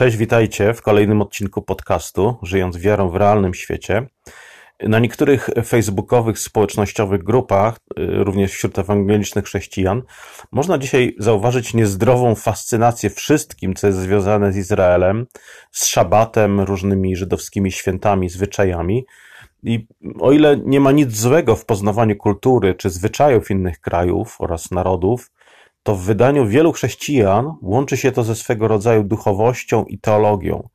Cześć, witajcie w kolejnym odcinku podcastu Żyjąc wiarą w realnym świecie. Na niektórych facebookowych, społecznościowych grupach, y, również wśród ewangelicznych chrześcijan, można dzisiaj zauważyć niezdrową fascynację wszystkim, co jest związane z Izraelem, z szabatem, różnymi żydowskimi świętami, zwyczajami. I o ile nie ma nic złego w poznawaniu kultury czy zwyczajów innych krajów oraz narodów, to w wydaniu wielu chrześcijan łączy się to ze swego rodzaju duchowością i teologią.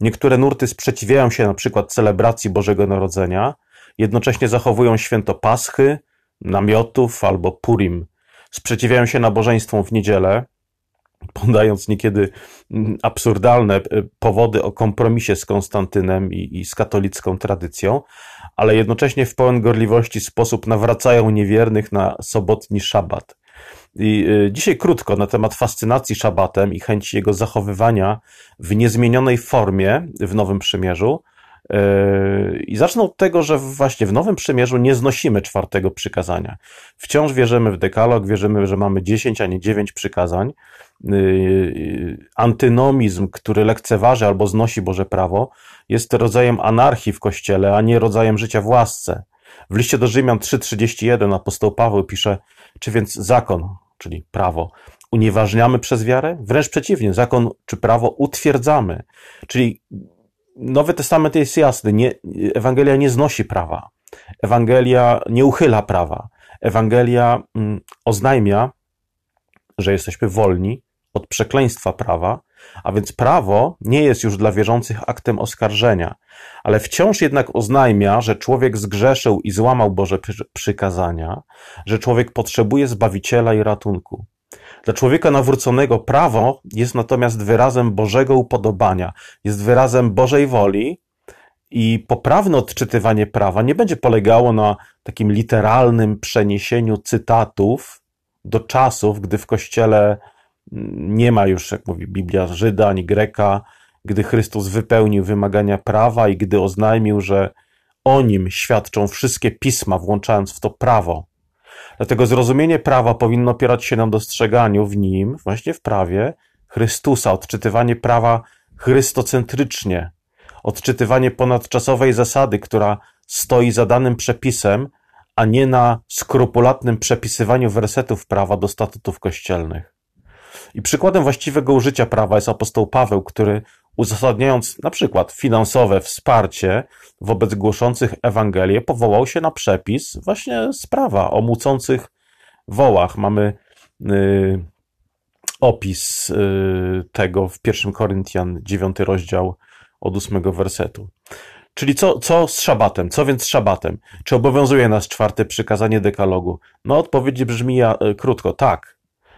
Niektóre nurty sprzeciwiają się na przykład celebracji Bożego Narodzenia, jednocześnie zachowują święto Paschy, namiotów albo Purim. Sprzeciwiają się nabożeństwom w niedzielę, podając niekiedy mm, absurdalne e, powody o kompromisie z Konstantynem i, i, z katolicką tradycją, ale jednocześnie w pełen gorliwości sposób nawracają niewiernych na sobotni szabat. I y, dzisiaj krótko na temat fascynacji szabatem i chęci jego zachowywania w niezmienionej formie w Nowym Przymierzu. Y, I zacznę od tego, że właśnie w Nowym Przymierzu nie znosimy czwartego przykazania. Wciąż wierzymy w dekalog, wierzymy, że mamy dziesięć, a nie dziewięć przykazań. Y, antynomizm, który lekceważy albo znosi Boże prawo, jest rodzajem anarchii w Kościele, a nie rodzajem życia w łasce. W liście do Rzymian 3,31 apostoł Paweł pisze, czy więc zakon, czyli prawo, unieważniamy przez wiarę? Wręcz przeciwnie, zakon czy prawo utwierdzamy. Czyli Nowy Testament jest jasny, nie, Ewangelia nie znosi prawa. Ewangelia nie uchyla prawa. Ewangelia mm, oznajmia, że jesteśmy wolni od przekleństwa prawa, a więc prawo nie jest już dla wierzących aktem oskarżenia, ale wciąż jednak oznajmia, że człowiek zgrzeszył i złamał Boże przykazania, że człowiek potrzebuje zbawiciela i ratunku. Dla człowieka nawróconego prawo jest natomiast wyrazem Bożego upodobania, jest wyrazem Bożej woli i poprawne odczytywanie prawa nie będzie polegało na takim literalnym przeniesieniu cytatów do czasów, gdy w kościele nie ma już, jak mówi Biblia, Żyda ani Greka, gdy Chrystus wypełnił wymagania prawa i gdy oznajmił, że o nim świadczą wszystkie pisma, włączając w to prawo. Dlatego zrozumienie prawa powinno opierać się na dostrzeganiu w nim, właśnie w prawie, Chrystusa, odczytywanie prawa chrystocentrycznie, odczytywanie ponadczasowej zasady, która stoi za danym przepisem, a nie na skrupulatnym przepisywaniu wersetów prawa do statutów kościelnych. I przykładem właściwego użycia prawa jest apostoł Paweł, który uzasadniając na przykład finansowe wsparcie wobec głoszących Ewangelię, powołał się na przepis właśnie z prawa o mucących wołach. Mamy y, opis y, tego w 1 Koryntian 9 rozdział od 8 wersetu. Czyli co, co z szabatem? Co więc z szabatem? Czy obowiązuje nas czwarte przykazanie dekalogu? No odpowiedź brzmi ja, y, krótko, tak.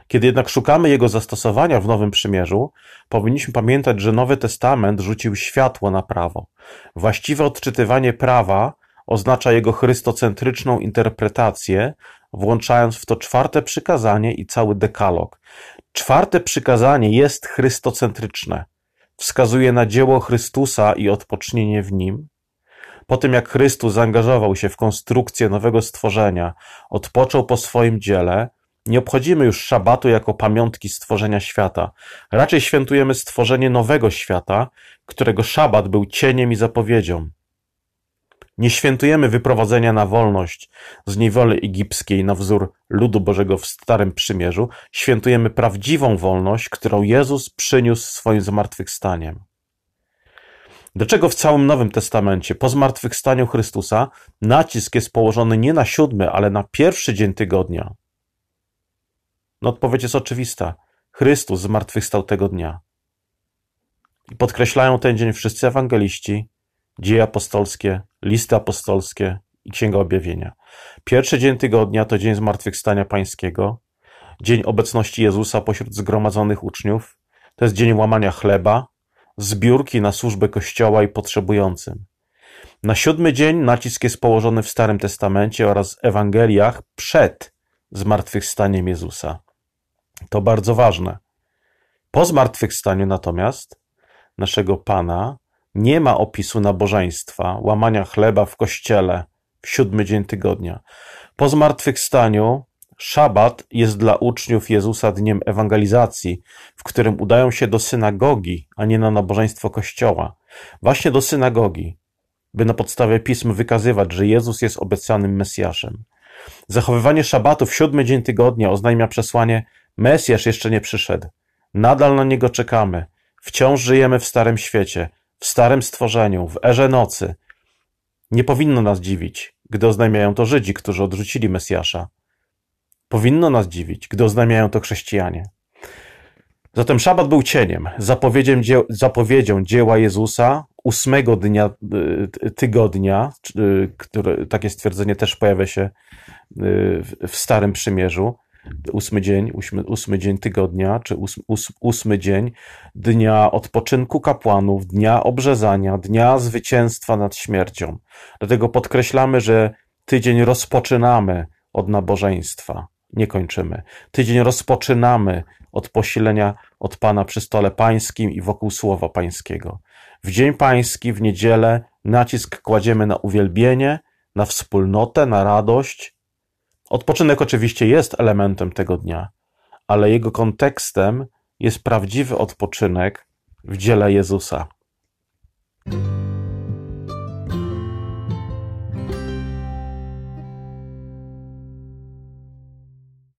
Kiedy jednak szukamy jego zastosowania w Nowym Przymierzu, powinniśmy pamiętać, że Nowy Testament rzucił światło na prawo. Właściwe odczytywanie prawa oznacza jego chrystocentryczną interpretację, włączając w to czwarte przykazanie i cały dekalog. Czwarte przykazanie jest chrystocentryczne. Wskazuje na dzieło Chrystusa i odpocznienie w nim. Po tym jak Chrystus zaangażował się w konstrukcję nowego stworzenia, odpoczął po swoim dziele, nie obchodzimy już szabatu jako pamiątki stworzenia świata. Raczej świętujemy stworzenie nowego świata, którego szabat był cieniem i zapowiedzią. Nie świętujemy wyprowadzenia na wolność z niewoli egipskiej na wzór ludu Bożego w Starym Przymierzu. Świętujemy prawdziwą wolność, którą Jezus przyniósł swoim zmartwychwstaniem. Dlaczego w całym Nowym Testamencie po zmartwychwstaniu Chrystusa nacisk jest położony nie na siódmy, ale na pierwszy dzień tygodnia? No odpowiedź jest oczywista. Chrystus zmartwychwstał tego dnia. I podkreślają ten dzień wszyscy ewangeliści, dzieje apostolskie, listy apostolskie i Księga Objawienia. Pierwszy dzień tygodnia to dzień zmartwychwstania pańskiego, dzień obecności Jezusa pośród zgromadzonych uczniów, to jest dzień łamania chleba, zbiórki na służbę Kościoła i potrzebującym. Na siódmy dzień nacisk jest położony w Starym Testamencie oraz Ewangeliach przed zmartwychwstaniem Jezusa. To bardzo ważne. Po zmartwychwstaniu natomiast naszego Pana nie ma opisu nabożeństwa, łamania chleba w kościele w siódmy dzień tygodnia. Po zmartwychwstaniu Szabat jest dla uczniów Jezusa dniem ewangelizacji, w którym udają się do synagogi, a nie na nabożeństwo kościoła. Właśnie do synagogi, by na podstawie pism wykazywać, że Jezus jest obiecanym Mesjaszem. Zachowywanie szabatu w siódmy dzień tygodnia oznajmia przesłanie: Mesjasz jeszcze nie przyszedł. Nadal na niego czekamy. Wciąż żyjemy w starym świecie, w starym stworzeniu, w erze nocy. Nie powinno nas dziwić, gdy oznajmiają to Żydzi, którzy odrzucili Mesjasza. Powinno nas dziwić, gdy oznajmiają to chrześcijanie. Zatem szabat był cieniem, zapowiedzią, dzieł, zapowiedzią dzieła Jezusa, ósmego dnia y, tygodnia, y, które, takie stwierdzenie też pojawia się y, w Starym Przymierzu, ósmy dzień, ósmy, ósmy dzień tygodnia, czy ósmy, ósmy dzień dnia odpoczynku kapłanów, dnia obrzezania, dnia zwycięstwa nad śmiercią. Dlatego podkreślamy, że tydzień rozpoczynamy od nabożeństwa, nie kończymy. Tydzień rozpoczynamy od posilenia od Pana przy stole pańskim i wokół słowa pańskiego. W Dzień Pański, w niedzielę, nacisk kładziemy na uwielbienie, na wspólnotę, na radość. Odpoczynek oczywiście jest elementem tego dnia, ale jego kontekstem jest prawdziwy odpoczynek w dziele Jezusa.